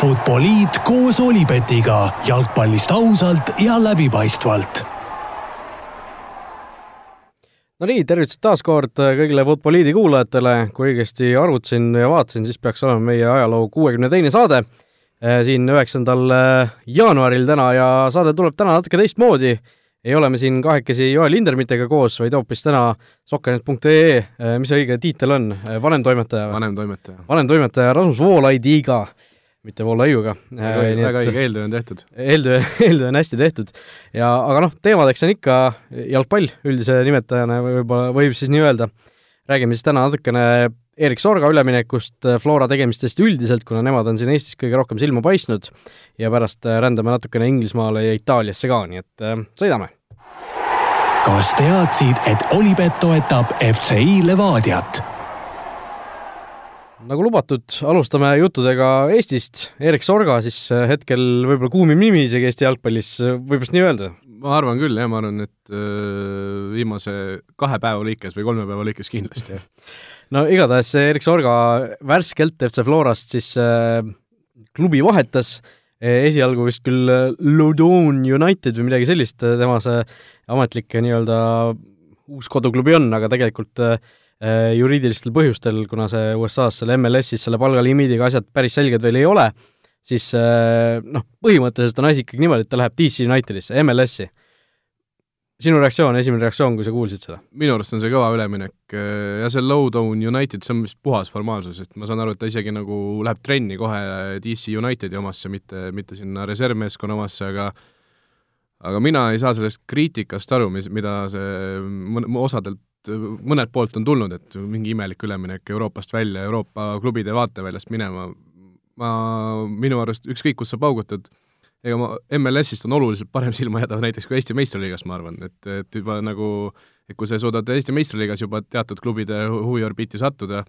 Futboliit koos Olipetiga jalgpallist ausalt ja läbipaistvalt. no nii, tervitused taas kord kõigile Futboliidi kuulajatele, kui õigesti arvutasin ja vaatasin, siis peaks olema meie ajaloo kuuekümne teine saade siin üheksandal jaanuaril täna ja saade tuleb täna natuke teistmoodi ei ole me siin kahekesi Joel Lindermitega koos, vaid hoopis täna sokkernet.ee, mis see õige tiitel on, vanemtoimetaja? vanemtoimetaja. vanemtoimetaja Rasmus Voolaidiga, mitte Voolaiuga. väga õige, eeltöö on tehtud. eeltöö, eeltöö on hästi tehtud. ja aga noh, teemadeks on ikka jalgpall üldise nimetajana võib-olla, võib siis nii öelda. räägime siis täna natukene Erik Sorga üleminekust, Flora tegemistest üldiselt, kuna nemad on siin Eestis kõige rohkem silma paistnud ja pärast äh, rändame natukene Inglismaale ja Itaaliasse ka, nii et äh, sõidame. kas teadsid, et Olipet toetab FCI Levadiat? Nagu lubatud, alustame juttudega Eestist. Erik Sorga siis äh, hetkel võib-olla kuumim nimi isegi Eesti jalgpallis, võib vist nii öelda? ma arvan küll, jah, ma arvan, et öö, viimase kahe päeva lõikes või kolme päeva lõikes kindlasti, jah. no igatahes Erik Sorga värskelt FC Florast siis äh, klubi vahetas äh, esialgu vist küll Loudoun United või midagi sellist, tema see ametlik nii-öelda uus koduklubi on, aga tegelikult äh, juriidilistel põhjustel, kuna see USA-s selle MLS-is selle palgalimiidiga asjad päris selged veel ei ole, siis äh, noh, põhimõtteliselt on asi ikkagi niimoodi, et ta läheb DC Unitedisse, MLS-i sinu reaktsioon, esimene reaktsioon, kui sa kuulsid seda? minu arust on see kõva üleminek ja see Lowdown United, see on vist puhas formaalsus, et ma saan aru, et ta isegi nagu läheb trenni kohe DC Unitedi omasse, mitte, mitte sinna reservmeeskonna omasse, aga aga mina ei saa sellest kriitikast aru, mis, mida see mõn-, osadelt, mõnelt poolt on tulnud, et mingi imelik üleminek Euroopast välja, Euroopa klubide vaateväljast minema, ma, minu arust ükskõik, kus sa paugutad, ega ma MLS-ist on oluliselt parem silma jääda näiteks kui Eesti meistriliigast, ma arvan, et, et juba nagu, et kui sa suudad Eesti meistriliigas juba teatud klubide huviorbiiti sattuda,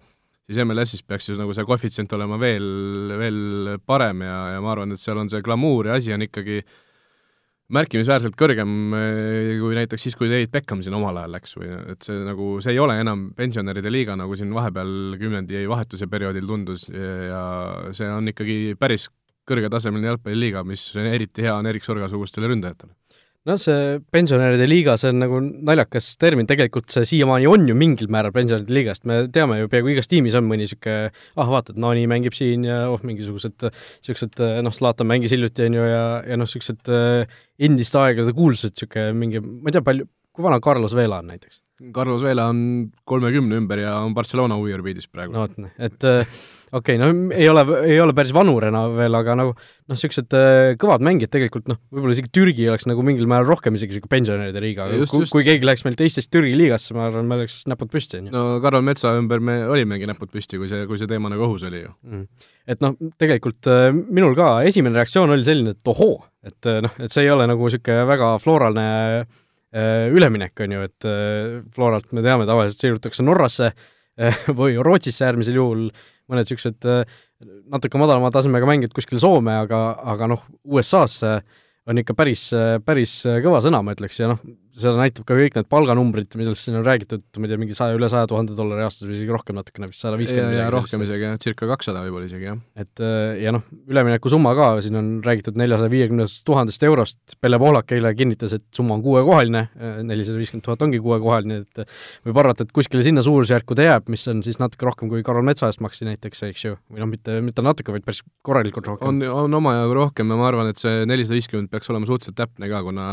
siis MLS-is peaks ju nagu see koefitsient olema veel, veel parem ja, ja ma arvan, et seal on see glamuur ja asi on ikkagi märkimisväärselt kõrgem kui näiteks siis, kui David Beckham siin omal ajal läks või et see nagu, see ei ole enam pensionäride liiga, nagu siin vahepeal kümnendi vahetuse perioodil tundus ja see on ikkagi päris kõrgetasemeline jalgpalliliiga, mis eriti hea on Erik Sorga-sugustele ründajatele noh, see pensionäride liiga, see on nagu naljakas termin, tegelikult see siiamaani on ju mingil määral pensionäride liigast, me teame ju, peaaegu igas tiimis on mõni niisugune ah, vaatad, Nani mängib siin ja oh, mingisugused niisugused noh, Zlatan mängis hiljuti, on ju, ja, ja noh, niisugused endiste aegade kuulsused, niisugune mingi, ma ei tea, palju, kui vana Carlos Vela on näiteks? Carlos Vela on kolmekümne ümber ja on Barcelona huviorbiidis praegu. no vot, et äh, okei okay,, no ei ole, ei ole päris vanurena veel, aga nagu noh, niisugused äh, kõvad mängijad tegelikult noh, võib-olla isegi Türgi oleks nagu mingil määral rohkem isegi niisugune pensionäride liiga, aga kui, kui keegi läheks meilt Eestist Türgi liigasse, ma arvan, me oleks näpud püsti, on ju. no Karol Metsa ümber me olimegi näpud püsti, kui see, kui see teema nagu õhus oli ju. Mm.. et noh, tegelikult äh, minul ka esimene reaktsioon oli selline, et ohoo, et noh, et see ei ole nagu niisugune väga floraalne äh, üleminek, on ju, et Floralt me teame, tavaliselt siirdutakse Norrasse või Rootsisse äärmisel juhul, mõned niisugused natuke madalama tasemega mängijad kuskile Soome, aga, aga noh, USA-sse on ikka päris, päris kõva sõna, ma ütleks, ja noh, seda näitab ka kõik need palganumbrid, millest siin on räägitud, ma ei tea, mingi saja, üle saja tuhande dollari aastas või isegi rohkem natukene, vist sada viiskümmend. ja, ja rohkem isegi, jah, circa kakssada võib-olla isegi, jah. et ja noh, üleminekusumma ka, siin on räägitud neljasaja viiekümnest tuhandest eurost, Pelle Pohlak eile kinnitas, et summa on kuuekohaline, nelisada viiskümmend tuhat ongi kuuekohaline, et võib arvata, et kuskile sinna suurusjärku ta jääb, mis on siis natuke rohkem kui Karol Metsa eest maksti näiteks, eks ju, või noh, mitte, mitte natuke, vaid päris korralikult rohkem. on, on omajagu rohkem ja ma arvan, et see nelisada viiskümmend peaks olema suhteliselt täpne ka, kuna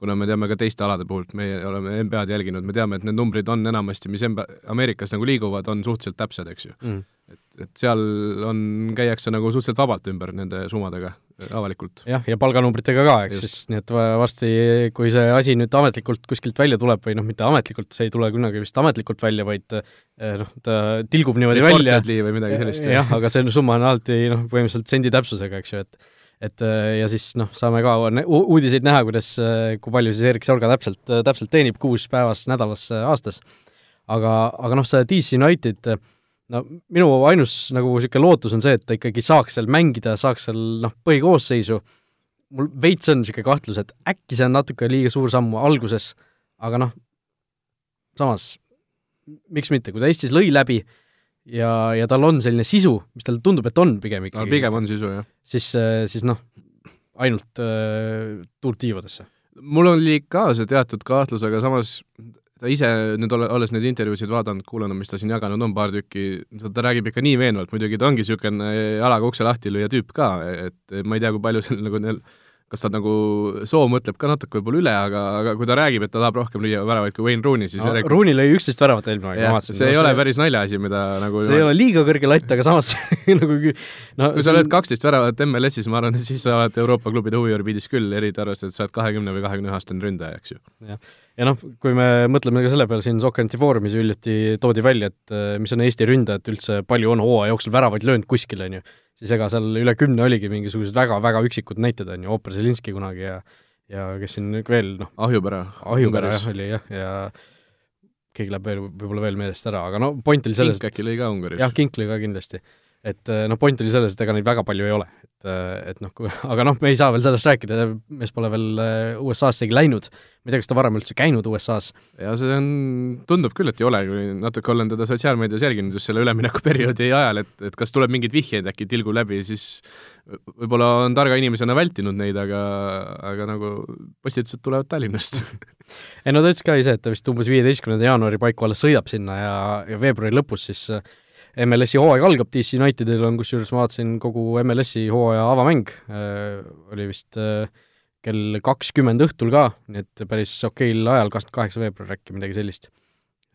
kuna me teame ka teiste alade puhult, meie oleme NBA-d jälginud, me teame, et need numbrid on enamasti, mis NBA, Ameerikas nagu liiguvad, on suhteliselt täpsed, eks ju mm.. et, et seal on, käiakse nagu suhteliselt vabalt ümber nende summadega äh, avalikult. jah, ja palganumbritega ka, eks siis, nii et varsti, kui see asi nüüd ametlikult kuskilt välja tuleb või noh, mitte ametlikult, see ei tule kunagi vist ametlikult välja, vaid äh, noh, ta tilgub niimoodi välja. või midagi sellist. jah, aga see summa on alati noh, põhimõtteliselt sendi täpsusega, eks ju, et et äh, ja siis noh, saame ka uudiseid näha, kuidas, äh, kui palju siis Erik Sorga täpselt, äh, täpselt teenib kuus päevas, nädalas, aastas. aga, aga noh, see DC United, no minu ainus nagu niisugune lootus on see, et ta ikkagi saaks seal mängida, saaks seal noh, põhikoosseisu, mul veits on niisugune kahtlus, et äkki see on natuke liiga suur samm alguses, aga noh, samas miks mitte, kui ta Eestis lõi läbi ja, ja tal on selline sisu, mis talle tundub, et on pigem no ikkagi, pigem on sisu, jah. siis, siis noh, ainult äh, tuult tiivadesse. mul oli ka see teatud kahtlus, aga samas ta ise nüüd ole, olles neid intervjuusid vaadanud, kuulanud, mis ta siin jaganud on, paar tükki, ta räägib ikka nii veenvalt, muidugi ta ongi niisugune jalaga ukse lahti lüüa tüüp ka, et ma ei tea, kui palju seal nagu neil kas ta nagu soo mõtleb ka natuke võib-olla üle, aga, aga kui ta räägib, et ta tahab rohkem lüüa väravaid kui Wayne Rooney, siis no, järelikult Rooney lõi üksteist väravat eelmine aeg, ma vaatasin. see ei ole päris naljaasi, mida nagu see ei ole liiga kõrge latt, aga samas nagu no kui sa lööd kaksteist väravat MLS-is, ma arvan, et siis sa oled Euroopa klubide huviorbiidis küll, eriti arvestades, et sa oled kahekümne või kahekümne ühe aastane ründaja, eks ju. jah, ja noh, kui me mõtleme ka selle peale, siin Soccerenti Foorumis hiljuti toodi välja, et äh, mis on Eesti ründajad üldse, palju on hooaja jooksul väravaid löönud kuskil, on ju siis ega seal üle kümne oligi mingisugused väga-väga üksikud näited, on ju, Ooper Zelinski kunagi ja ja kes siin veel, noh Ahjupere. Ahjupere jah, oli jah, ja keegi läheb veel, võib-olla veel meelest ära, aga no point oli selles Kink äkki lõi ka Ungaris. jah, Kink lõi ka kindlasti. et noh, point oli selles, et ega neid väga palju ei ole, et, et noh, aga noh, me ei saa veel sellest rääkida, mees pole veel äh, USA-sse läinud. ma ei tea, kas ta varem üldse käinud USA-s. ja see on, tundub küll, et ei ole, kui natuke olen teda sotsiaalmeedias jälginud just selle üleminekuperioodi ajal, et, et kas tuleb mingeid vihjeid äkki tilgu läbi, siis võib-olla on targa inimesena vältinud neid, aga, aga nagu postitused tulevad Tallinnast ei no ta ütles ka ise, et ta vist umbes viieteistkümnenda jaanuari paiku alles sõidab sinna ja, ja veebruari lõpus siis äh, MLS-i hooaeg algab, DC Unitedil on kusjuures, ma vaatasin, kogu MLS-i hooaja avamäng äh, oli vist äh, kell kakskümmend õhtul ka, nii et päris okeil ajal, kakskümmend kaheksa veebruar äkki, midagi sellist.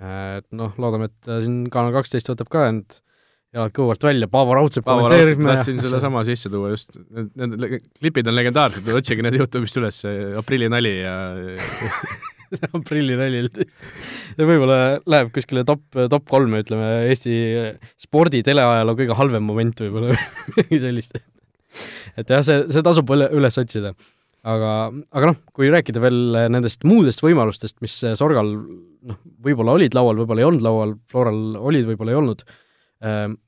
Äh,. Et noh, loodame, et äh, siin Kanal kaksteist võtab ka end jalad kõvalt välja, Paavo Raudsepp kommenteerib tahtsin selle sama sisse tuua just, need, need klipid on legendaarsed, otsige need Youtube'ist üles, aprillinali ja see aprillinali tõesti. võib-olla läheb kuskile top, top kolme, ütleme, Eesti spordi teleajaloo kõige halvem moment võib-olla midagi sellist. et jah, see, see tasub üle, üles otsida. aga, aga noh, kui rääkida veel nendest muudest võimalustest, mis Sorgal noh, võib-olla olid laual, võib-olla ei olnud laual, Floral olid, võib-olla ei olnud ähm,,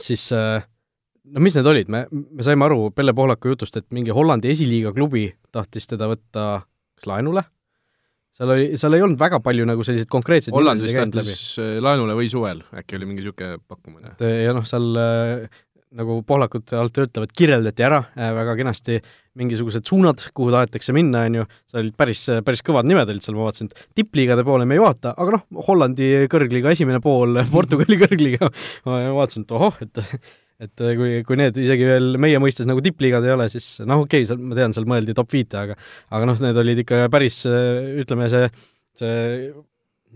siis no mis need olid, me, me saime aru Pelle Pohlaku jutust, et mingi Hollandi esiliiga klubi tahtis teda võtta kas laenule seal oli, seal ei olnud väga palju nagu selliseid konkreetseid Holland vist andis laenule või suvel, äkki oli mingi niisugune pakkumine? ja noh, seal äh, nagu pohlakud alt ütlevad, kirjeldati ära äh, väga kenasti mingisugused suunad, kuhu tahetakse minna, on ju, seal olid päris, päris kõvad nimed olid seal, ma vaatasin, et tippliigade poole me ei vaata, aga noh, Hollandi kõrgliiga esimene pool, Portugali kõrgliiga, ma vaatasin, et ohoh, et et äh, kui, kui need isegi veel meie mõistes nagu tippliigad ei ole, siis noh, okei okay,, seal ma tean, seal mõeldi top viite, aga aga noh, need olid ikka päris, äh, ütleme, see, see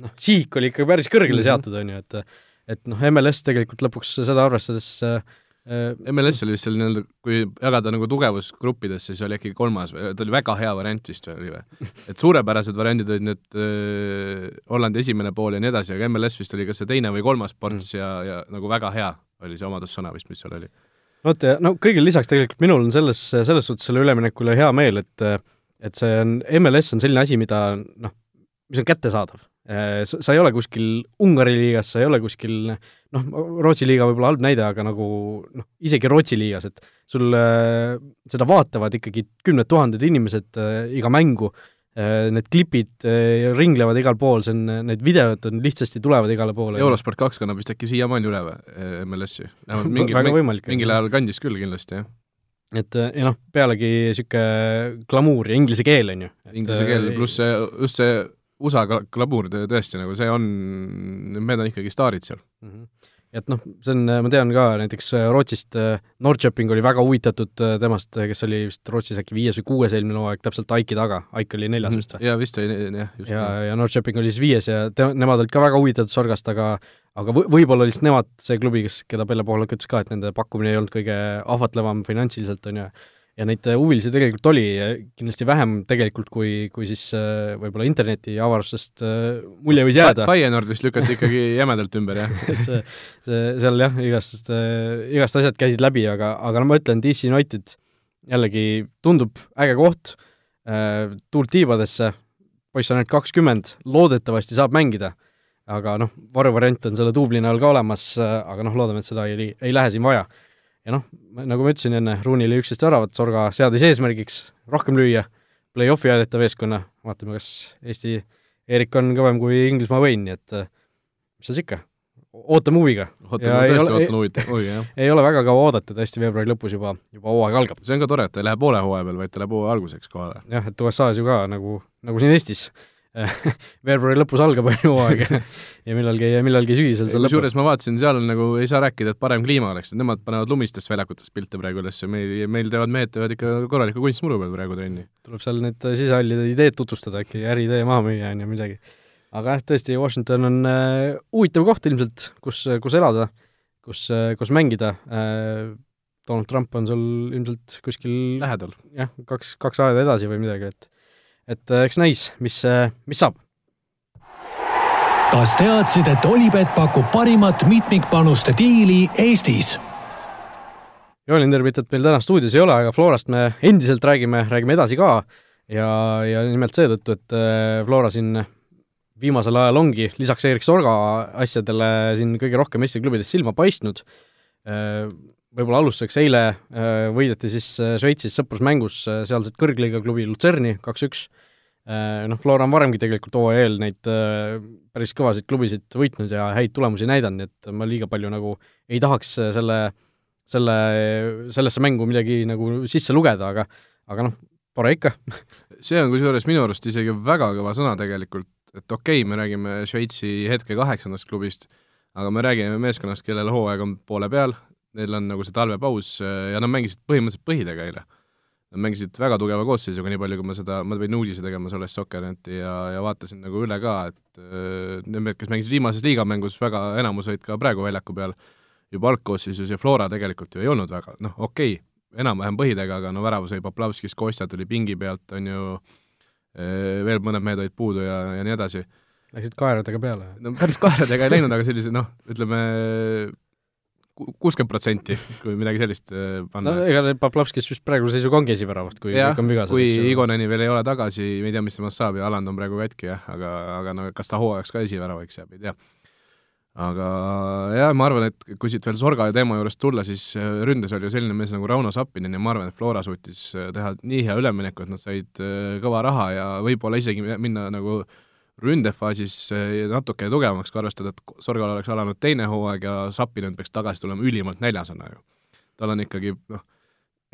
noh, sihik oli ikka päris kõrgele mhm. seatud, on ju, et et noh, MLS tegelikult lõpuks seda arvestades äh, MLS oli vist seal nii-öelda, kui jagada nagu tugevusgruppidesse, siis oli äkki kolmas, ta oli väga hea variant vist oli või? et suurepärased variandid olid need äh, Hollandi esimene pool ja nii edasi, aga MLS vist oli kas see teine või kolmas ports mm. ja, ja nagu väga hea oli see omadussõna vist, mis seal oli. vot ja no kõigile lisaks tegelikult minul on selles, selles suhtes selle ülemineku üle hea meel, et et see on, MLS on selline asi, mida noh, mis on kättesaadav. Sa, sa ei ole kuskil Ungari liigas, sa ei ole kuskil noh, Rootsi liiga võib-olla halb näide, aga nagu noh, isegi Rootsi liigas, et sul seda vaatavad ikkagi kümned tuhanded inimesed äh, iga mängu äh,, Äh, need klipid äh, ringlevad igal pool, see on, need videod on lihtsasti tulevad igale poole. eurosport kaks kannab vist äkki siiamaani üle või, MLS-i? mingi, mingil ajal kandis küll kindlasti, jah. et ja noh, pealegi niisugune glamuur ja inglise keel, on ju. Inglise keel pluss see, just see USA glamuur tõesti nagu see on, need on ikkagi staarid seal mm. -hmm et noh, see on, ma tean ka näiteks äh, Rootsist, äh, Norrköping oli väga huvitatud äh, temast, kes oli vist Rootsis äkki viies või kuues eelmine hooaeg, täpselt Aiki taga, Aik oli neljas mhm. vist või? jaa, vist oli jah, just. ja, ja Norrköping oli siis viies ja te-, nemad olid ka väga huvitatud Sorgast, aga aga v-, võib-olla lihtsalt nemad, see klubi, kes, keda Pelle Pohlak ütles ka, et nende pakkumine ei olnud kõige ahvatlevam finantsiliselt, on ju, ja neid äh, huvilisi tegelikult oli, kindlasti vähem tegelikult, kui, kui siis äh, võib-olla interneti avarustest äh, mulje võis jääda. Feyenoord vist lükati ikkagi jämedalt ümber, jah. Et see, see, seal jah, igast, igast asjad käisid läbi, aga, aga no ma ütlen, DC United jällegi tundub äge koht, tuult tiibadesse, poiss on ainult kakskümmend, loodetavasti saab mängida, aga noh, varuvariant on selle duubli näol ka olemas, aga noh, loodame, et seda ei, ei lähe siin vaja ja noh, nagu ma ütlesin enne, Rooney oli üksteist väravat, Sorga seadis eesmärgiks rohkem lüüa, play-off'i aidata meeskonna, vaatame, kas Eesti Eerik on kõvem kui Inglismaa Wayne, nii et mis siis ikka, ootame huviga. ootan, ma tõesti ootan huvitav, huvi, jah. ei ole väga kaua oodata, tõesti veebruari lõpus juba, juba hooaeg algab. see on ka tore, et ta ei lähe poole hooaja peal, vaid ta läheb hooaja alguseks kohale. jah, et USA-s ju ka nagu, nagu siin Eestis veebruari lõpus algab, on ju, hooaeg ja millalgi, millalgi sügisel see lõpeb. kusjuures ma vaatasin, seal nagu ei saa rääkida, et parem kliima oleks, et nemad panevad lumistest väljakutest pilte praegu üles ja meil, meil teevad, mehed teevad ikka korraliku kunstmuru peal praegu trenni. tuleb seal need sisehallide ideed tutvustada äkki, äriidee maha müüa, on ju, midagi. aga jah, tõesti, Washington on äh, huvitav koht ilmselt, kus, kus elada, kus, kus mängida äh,, Donald Trump on sul ilmselt kuskil lähedal. jah, kaks, kaks aeda edasi või midagi, et et äh, eks näis, mis, äh, mis saab. kas teadsid, et Olipet pakub parimat mitmikpanuste diili Eestis? Joelin Terbitat meil täna stuudios ei ole, aga Florast me endiselt räägime, räägime edasi ka ja, ja nimelt seetõttu, et äh, Flora siin viimasel ajal ongi lisaks Erik Sorga asjadele siin kõige rohkem Eesti klubides silma paistnud. Võib-olla alustuseks, eile võideti siis Šveitsis sõprusmängus sealset kõrgliiga klubi Lutserni kaks-üks. Äh, noh, Flora on varemgi tegelikult hooaja eel neid äh, päris kõvasid klubisid võitnud ja häid tulemusi näidanud, nii et ma liiga palju nagu ei tahaks selle, selle, sellesse mängu midagi nagu sisse lugeda, aga aga noh, tore ikka. See on kusjuures minu arust isegi väga kõva sõna tegelikult, et okei okay,, me räägime Šveitsi hetke kaheksandast klubist, aga me räägime meeskonnast, kellel hooaeg on poole peal, neil on nagu see talvepaus ja nad mängisid põhimõtteliselt põhidega eile Nad mängisid väga tugeva koosseisuga, nii palju kui ma seda, ma pidin uudise tegema sellest Soccerneti ja, ja vaatasin nagu üle ka, et äh, need mehed, kes mängisid viimases liigamängus, väga enamus olid ka praegu väljaku peal juba algkoosseisus ja Flora tegelikult ju ei olnud väga, noh, okei okay,, enam-vähem põhidega, aga no väravu sai Poplavskis, Kostja tuli pingi pealt, on ju, äh, veel mõned mehed olid puudu ja, ja nii edasi. Läksid kaeradega peale? no päris kaeradega ei läinud, aga sellise noh, ütleme kuuskümmend protsenti, kui midagi sellist äh, panna. no ega Poplavskis vist praeguse seisuga ongi esiväravat, kui vigased. kui Igoneni veel ei ole tagasi, me ei tea, mis temast saab ja Aland on praegu katki jah, aga, aga no kas ta hooajaks ka esiväravaks jääb, ei tea. aga jah, ma arvan, et kui siit veel Sorga teema juurest tulla, siis äh, ründes oli ju selline mees nagu Rauno Sappinen ja ma arvan, et Flora suutis äh, teha nii hea ülemineku, et nad said kõva raha ja võib-olla isegi minna nagu äh, ründefaasis eh, natuke tugevamaks, kui arvestada, et Sorgal oleks alanud teine hooaeg ja Sapinen peaks tagasi tulema ülimalt näljasena ju. tal on ikkagi noh,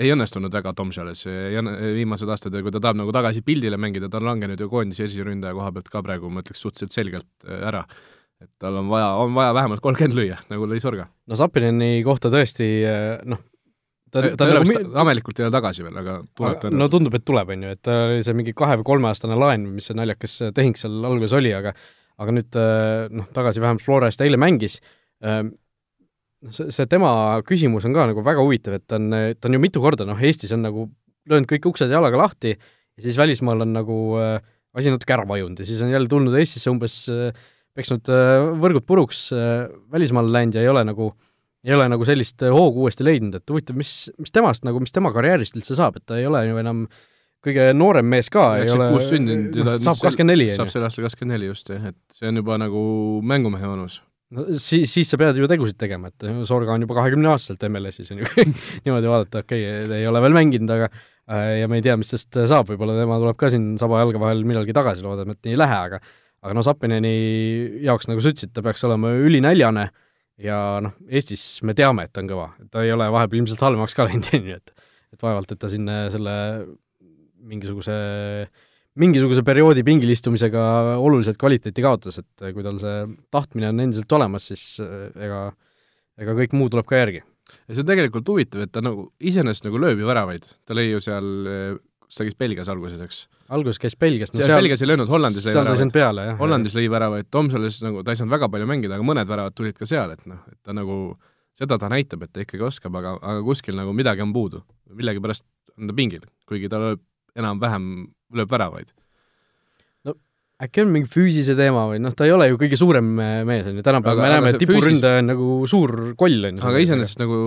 ei õnnestunud väga Tom selles, viimased aastad ja kui ta tahab nagu tagasi pildile mängida, ta on langenud ju koondise esiründaja koha pealt ka praegu, ma ütleks, suhteliselt selgelt eh, ära. et tal on vaja, on vaja vähemalt kolmkümmend lüüa, nagu lõi Sorga. no Sapineni kohta tõesti eh, noh, ta, ta, ole vist mi... ametlikult ei ole tagasi veel, aga tuleb tõenäoliselt. no tundub, et tuleb, on ju, et ta oli see mingi kahe- või kolmeaastane laen mis see naljakas tehing seal alguses oli, aga aga nüüd äh, noh, tagasi vähemalt Flora eest eile mängis, ähm, noh, see, see tema küsimus on ka nagu väga huvitav, et ta on, ta on ju mitu korda, noh, Eestis on nagu löönud kõik uksed jalaga lahti ja siis välismaal on nagu äh, asi natuke ära vajunud ja siis on jälle tulnud Eestisse umbes äh, peksnud võrgud puruks, välismaale läinud ja ei ole nagu äh, ei ole nagu sellist äh, hoogu uuesti leidnud, et huvitav, mis, mis temast nagu, mis tema karjäärist üldse saab, et ta ei ole ju enam kõige noorem mees ka, ei ole sündinud ta saab kakskümmend neli, saab sel aastal kakskümmend neli just, jah, et see on juba nagu mängumehe vanus. no siis, siis sa pead ju tegusid tegema, et Sorga on juba kahekümneaastaselt MLS-is, on ju niimoodi vaadata, okei okay,, ei ole veel mänginud, aga äh, ja me ei tea, mis tast saab, võib-olla tema tuleb ka siin saba jalge vahel millalgi tagasi, loodame, et nii ei lähe, aga aga no Sapineni jaoks, nagu sa ütlesid, ta peaks olema ülinäljane äh,, ja noh, Eestis me teame, et ta on kõva, ta ei ole vahepeal ilmselt halvemaks ka läinud, ju, et et vaevalt, et ta siin selle mingisuguse, mingisuguse perioodi pingil istumisega oluliselt kvaliteeti kaotas, et kui tal see tahtmine on endiselt olemas, siis ega, ega kõik muu tuleb ka järgi. ja see on tegelikult huvitav, et ta nagu iseenesest nagu lööb ju väravaid, ta lõi ju seal kus ta käis Belgias alguses, eks? alguses käis Belgias no seal, seal Belgias ei löönud, Hollandis lõi väravaid. peale, jah. Hollandis lõi väravaid, Tomsolis nagu ta ei saanud väga palju mängida, aga mõned väravad tulid ka seal, et noh, et ta nagu, seda ta näitab, et ta ikkagi oskab, aga, aga kuskil nagu midagi on puudu. millegipärast on ta pingil, kuigi ta lööb enam-vähem, lööb väravaid äkki on mingi füüsise teema või noh, ta ei ole ju kõige suurem mees, on ju, tänapäeval me näeme, et tipuründaja füüsis... on nagu suur koll, on ju. aga iseenesest nagu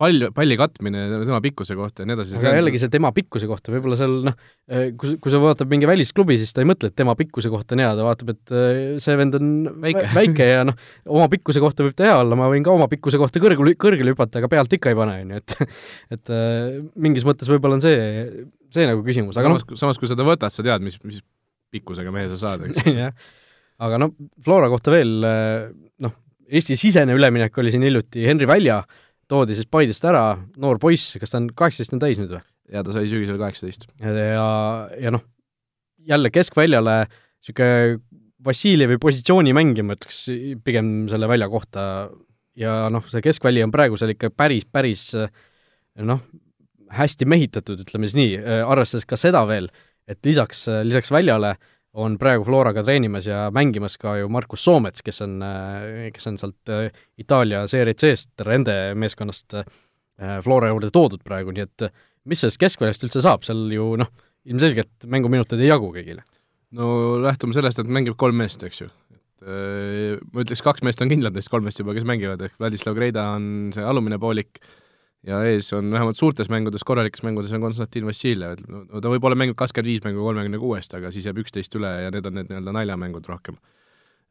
pall, palli katmine tema pikkuse kohta ja nii edasi. aga jällegi see tema pikkuse kohta, võib-olla seal noh, eh, kui, kui sa vaatad mingi välisklubi, siis ta ei mõtle, et tema pikkuse kohta on hea, ta vaatab, et eh, see vend on väike, väike ja noh, oma pikkuse kohta võib ta hea olla, ma võin ka oma pikkuse kohta kõrgele, kõrgele hüpata, aga pealt ikka ei pane, on ju, et et mingis mõttes võib-olla on see, see nagu küsimus, aga noh samas, kui sa ta võtad, sa tead, mis, mis pikkusega mehe sa saad, eks jah, aga noh, Flora kohta veel noh, Eesti-sisene üleminek oli siin hiljuti, Henri Välja toodi siis Paidest ära, noor poiss, kas ta on, kaheksateist on täis nüüd või? ja ta sai sügisel kaheksateist. ja, ja noh, jälle keskväljale niisugune Vassiljevi positsiooni mängija, ma ütleks pigem selle välja kohta, ja noh, see keskväli on praegu seal ikka päris, päris noh, hästi mehitatud, ütleme siis nii, arvestades ka seda veel, et lisaks, lisaks väljale on praegu Floraga treenimas ja mängimas ka ju Markus Soomets, kes on, kes on sealt Itaalia Serie C-st, Rende meeskonnast Flora juurde toodud praegu, nii et mis sellest keskväljast üldse saab, seal ju noh, ilmselgelt mänguminuteid ei jagu kõigile no lähtume sellest, et mängib kolm meest, eks ju. et äh, ma ütleks, kaks meest on kindlad neist kolmest juba, kes mängivad, ehk Vladislav Greida on see alumine poolik ja ees on vähemalt suurtes mängudes, korralikes mängudes on Konstantin Vassiljev, et no ta võib-olla mängib kakskümmend viis mängu kolmekümne kuuest, aga siis jääb üksteist üle ja need on need nii-öelda naljamängud rohkem.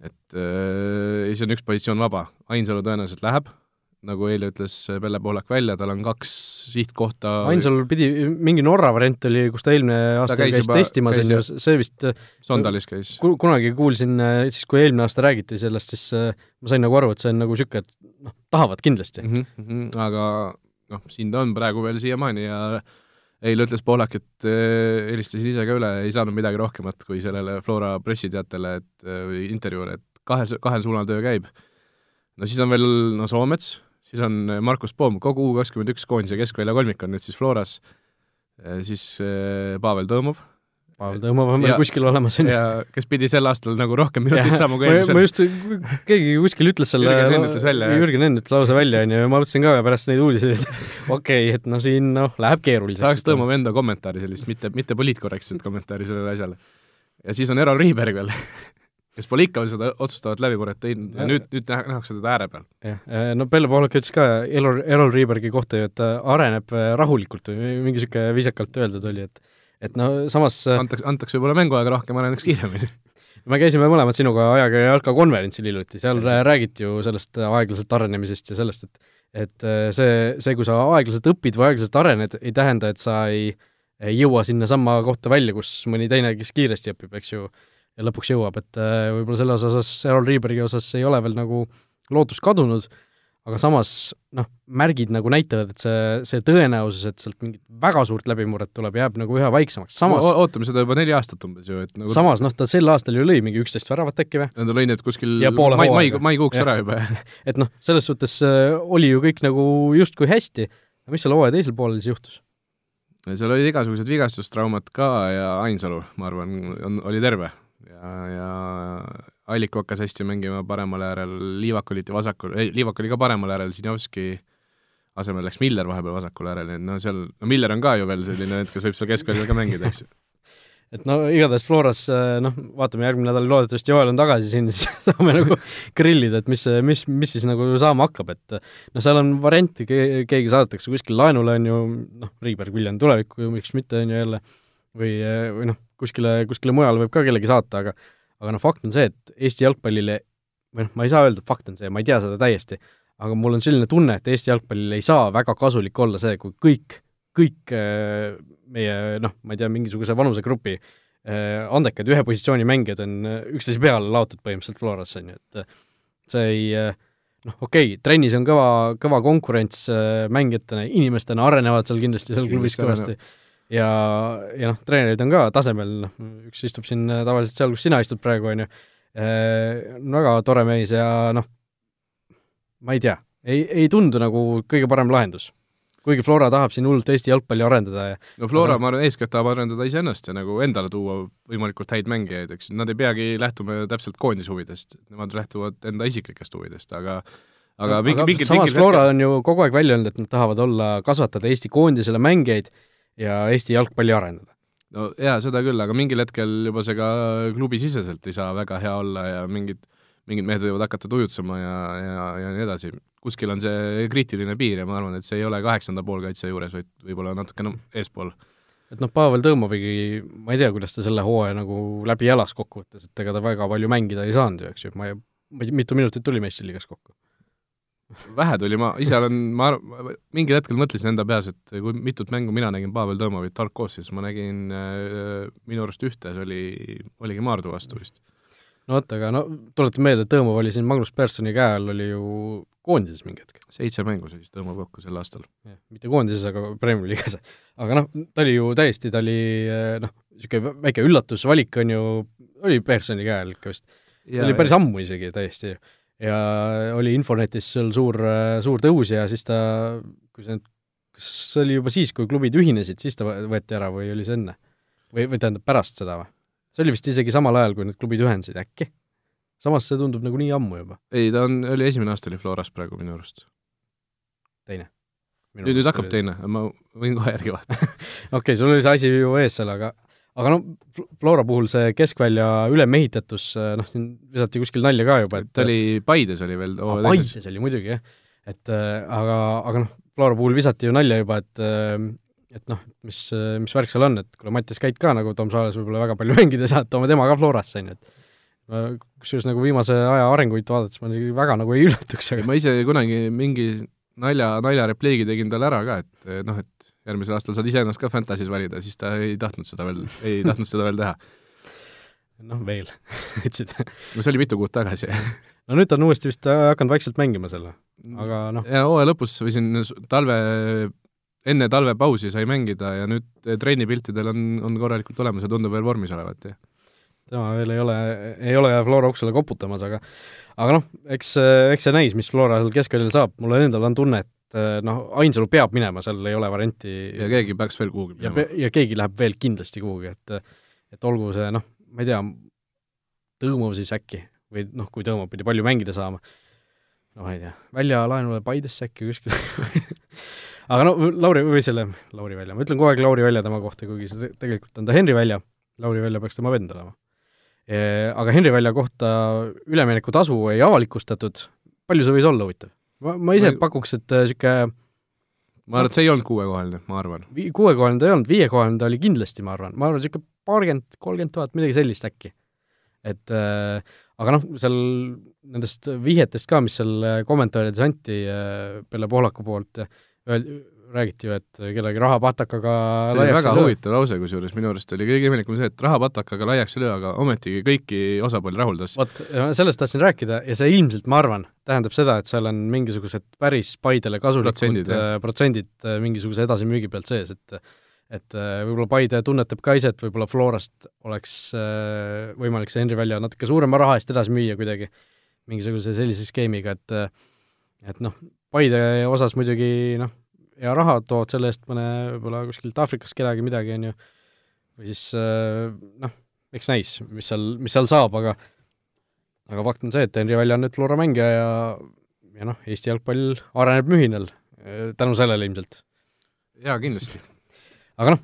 et äh, ja siis on üks positsioon vaba, Ainsalu tõenäoliselt läheb, nagu eile ütles Pelle Poolak välja, tal on kaks sihtkohta Ainsalul pidi, mingi Norra variant oli, kus ta eelmine aasta ta käis, käis juba, testimas, on ju, see vist Sondalis käis. kunagi kuulsin, siis kui eelmine aasta räägiti sellest, siis ma sain nagu aru, et see on nagu niisugune, et noh, tahavad kindlasti mm. -hmm, aga noh, siin ta on praegu veel siiamaani ja eile ütles Poolak, et helistasin ise ka üle, ei saanud midagi rohkemat kui sellele Flora pressiteatele, et või intervjuule, et kahe, kahel suunal töö käib. no siis on veel no Soomets, siis on Markus Poom, kogu U kakskümmend üks koondise keskvälja kolmik on nüüd siis Floras, äh, siis Pavel Tõõmov, Pavel Tõõmov on meil kuskil olemas, on ju. kes pidi sel aastal nagu rohkem minutit saama kui eelmisel. ma just, keegi kuskil ütles selle Jürgen Henn ütles välja, jah? Jürgen Henn ütles lausa välja, on ju, ja ma mõtlesin ka pärast neid uudiseid, et okei okay,, et no siin noh, läheb keeruliseks. tahaks Tõõmov enda kommentaari sellist, mitte, mitte poliitkorrektset kommentaari sellele asjale. ja siis on Erol Riiberg veel kes pole ikka veel seda otsustavat läbimurret teinud ja nüüd, nüüd nähakse teda ääre peal. jah, äh, no Pelle Poolak ütles ka Erol, Erol Riibergi kohta ju, et ta areneb äh, rahulikult või mingi niisugune viisakalt öeldud oli, et et no samas äh, antakse, antakse võib-olla mänguaega rohkem, areneks kiiremini. me käisime mõlemad sinuga ajakirja Jalka konverentsil hiljuti, seal räägiti ju sellest aeglaselt arenemisest ja sellest, et et see, see, kui sa aeglaselt õpid või aeglaselt arened, ei tähenda, et sa ei, ei jõua sinnasamma kohta välja, kus mõni teine, kes kiiresti õpib, eks ju, ja lõpuks jõuab, et äh, võib-olla selles osas, Errol Riibergi osas ei ole veel nagu lootus kadunud, aga samas noh, märgid nagu näitavad, et see, see tõenäosus, et sealt mingit väga suurt läbimurret tuleb, jääb nagu üha väiksemaks, samas no, ootame seda juba neli aastat umbes ju, et nagu samas noh, ta sel aastal ju lõi mingi üksteist väravat äkki või? ta lõi need kuskil mai, mai, maikuuks ära juba, jah. et noh, selles suhtes äh, oli ju kõik nagu justkui hästi, aga mis seal hooaja teisel poolel siis juhtus? seal olid igasugused vigastustraumad ka ja Ainsalu, ma arvan, on, oli terve ja, ja Allik hakkas hästi mängima paremal äärel, Liivak oliti vasakul, ei, Liivak oli ka paremal äärel, Sinjovski asemel läks Miller vahepeal vasakul äärel, nii et no seal, no Miller on ka ju veel selline, et kes võib seal keskväljal ka mängida, eks ju. Et no igatahes Floras, noh, vaatame järgmine nädal, loodetavasti Joel on tagasi siin, siis saame nagu grillida, et mis, mis, mis siis nagu saama hakkab, et noh, seal on variante, keegi saadetakse kuskil laenule, on ju, noh, Riiberg Viljan tulevikku, miks mitte, on ju jälle, või, või noh, kuskile, kuskile mujale võib ka kellegi saata, aga aga noh, fakt on see, et Eesti jalgpallile, või noh, ma ei saa öelda, et fakt on see, ma ei tea seda täiesti, aga mul on selline tunne, et Eesti jalgpallil ei saa väga kasulik olla see, kui kõik, kõik äh, meie noh, ma ei tea, mingisuguse vanusegrupi äh, andekad ühe positsiooni mängijad on äh, üksteise peale laotud põhimõtteliselt Floras, on ju, et see ei noh, okei okay,, trennis on kõva, kõva konkurents mängijatena, inimestena arenevad seal kindlasti seal klubis kõvasti ja, ja noh, treenerid on ka tasemel, noh, üks istub siin äh, tavaliselt seal, kus sina istud praegu, on ju, äh, väga tore mees ja noh, ma ei tea, ei, ei tundu nagu kõige parem lahendus. kuigi Flora tahab siin hullult Eesti jalgpalli arendada ja no Flora, ma arvan, eeskätt tahab arendada iseennast ja nagu endale tuua võimalikult häid mängijaid, eks, nad ei peagi lähtuma täpselt koondise huvidest, nemad lähtuvad enda isiklikest huvidest, aga aga mingi, mingi samas Flora hetkel... on ju kogu aeg välja öelnud, et nad tahavad olla, kasvatada Eesti koondisele mängijaid ja Eesti jalgpalli arendada. no jaa, seda küll, aga mingil hetkel juba see ka klubisiseselt ei saa väga hea olla ja mingid, mingid mehed võivad hakata tujutsema ja, ja, ja nii edasi. kuskil on see kriitiline piir ja ma arvan, et see ei ole kaheksanda poolkaitse juures, vaid võib-olla natukene eespool et noh, Pavel Tõmovigi, ma ei tea, kuidas ta selle hooaja nagu läbi elas kokkuvõttes, et ega ta väga palju mängida ei saanud ju, eks ju, ma ei, ma ei, mitu minutit tuli meistriliigas kokku? Vähe tuli, ma ise olen, ma arv-, mingil hetkel mõtlesin enda peas, et kui mitut mängu mina nägin Pavel Tõmovit Tarkovskis, ma nägin äh, minu arust ühte, see oli, oligi Maardu vastu vist. no vot, aga no tuletan meelde, et Tõõmov oli siin Magnus Perssoni käe all, oli ju koondises mingi hetk. seitse mängu sai siis tõmbab kokku sel aastal. mitte koondises, aga Premier League'is. aga noh, ta oli ju täiesti, ta oli noh, niisugune väike üllatusvalik on ju, oli Pearsoni käe all ikka vist. see oli päris ammu isegi täiesti. Ja oli Infonetis seal suur, suur tõus ja siis ta, kui see kas see oli juba siis, kui klubid ühinesid, siis ta võeti ära või oli see enne? või, või tähendab pärast seda või? see oli vist isegi samal ajal, kui need klubid ühendasid, äkki? samas see tundub nagu nii ammu juba. ei, ta on, oli esimene aasta oli Floras praegu minu arust. teine? nüüd, nüüd hakkab oli... teine, ma võin kohe järgi vaadata okei okay,, sul oli see asi ju ees seal, aga aga noh, Flora puhul see keskvälja ülemehitatus, noh, siin visati kuskil nalja ka juba, et ta oli, Paides oli veel oh, Paides oli muidugi, jah. et aga, aga noh, Flora puhul visati ju nalja juba, et et noh, mis, mis värk seal on, et kuule, Mattias Käit ka nagu Tom Saales võib-olla väga palju mängida ei saa, et toome tema ka Florasse, on ju, et kusjuures nagu viimase aja arenguid vaadates ma isegi väga nagu ei üllatuks, aga ma ise kunagi mingi nalja, naljarepliigi tegin talle ära ka, et noh, et järgmisel aastal saad iseennast ka Fantasy's valida, siis ta ei tahtnud seda veel, ei tahtnud seda veel teha. noh, veel ütlesid no see oli mitu kuud tagasi no nüüd ta on uuesti vist hakanud vaikselt mängima selle, aga noh. ja hooaja lõpus või siin talve, enne talvepausi sai mängida ja nüüd trennipiltidel on, on korralikult olemas ja tundub veel vormis olevat, jah tema veel ei ole, ei ole Flora uksele koputamas, aga aga noh, eks, eks see näis, mis Flora seal keskväljal saab, mul endal on tunne, et noh, Ainsalu peab minema, seal ei ole varianti. Ja keegi peaks veel kuhugi minema. ja, keegi läheb veel kindlasti kuhugi, et et olgu see noh, ma ei tea, Tõõmov siis äkki või noh, kui Tõõmov pidi palju mängida saama, no ma ei tea, väljalaenule Paidesse äkki kuskile aga no Lauri, või selle, Lauri Välja, ma ütlen kogu aeg Lauri Välja tema kohta, kuigi see tegelikult on ta Henri Välja, Lauri Välja peaks tema vend olema. Aga Henri Välja kohta üleminekutasu ei avalikustatud, palju see võis olla huvitav? Ma, ma ise ma... pakuks, et niisugune äh, ma arvan, et see ei olnud kuuekohaline, ma arvan. kuuekohaline ta ei olnud, viiekohaline ta oli kindlasti, ma arvan, ma arvan, niisugune paarkümmend, kolmkümmend tuhat, midagi sellist äkki. et äh, aga noh, seal nendest vihjetest ka, mis seal äh, kommentaarides anti äh, Pelle Pohlaku poolt, öeldi, räägiti ju, et kellegi rahapatakaga see oli väga huvitav lause, kusjuures minu arust oli kõige imelikum see, et rahapatakaga laiaks ei löö, aga ometigi kõiki osapooli rahuldas. vot, sellest tahtsin rääkida ja see ilmselt, ma arvan, tähendab seda, et seal on mingisugused päris Paidele kasulikud protsendid, äh, protsendid äh, mingisuguse edasimüügi pealt sees, et et äh, võib-olla Paide tunnetab ka ise, et võib-olla Florast oleks võimalik see Henri Välja natuke suurema raha eest edasi müüa kuidagi, mingisuguse sellise skeemiga, et et noh, Paide osas muidugi noh, hea raha, toovad selle eest mõne võib-olla kuskilt Aafrikast kedagi midagi, on ju, või siis äh, noh, eks näis, mis seal, mis seal saab, aga aga fakt on see, et Henri Välja on nüüd Flora mängija ja ja noh, Eesti jalgpall areneb mühinal äh, tänu sellele ilmselt. jaa, kindlasti. aga noh,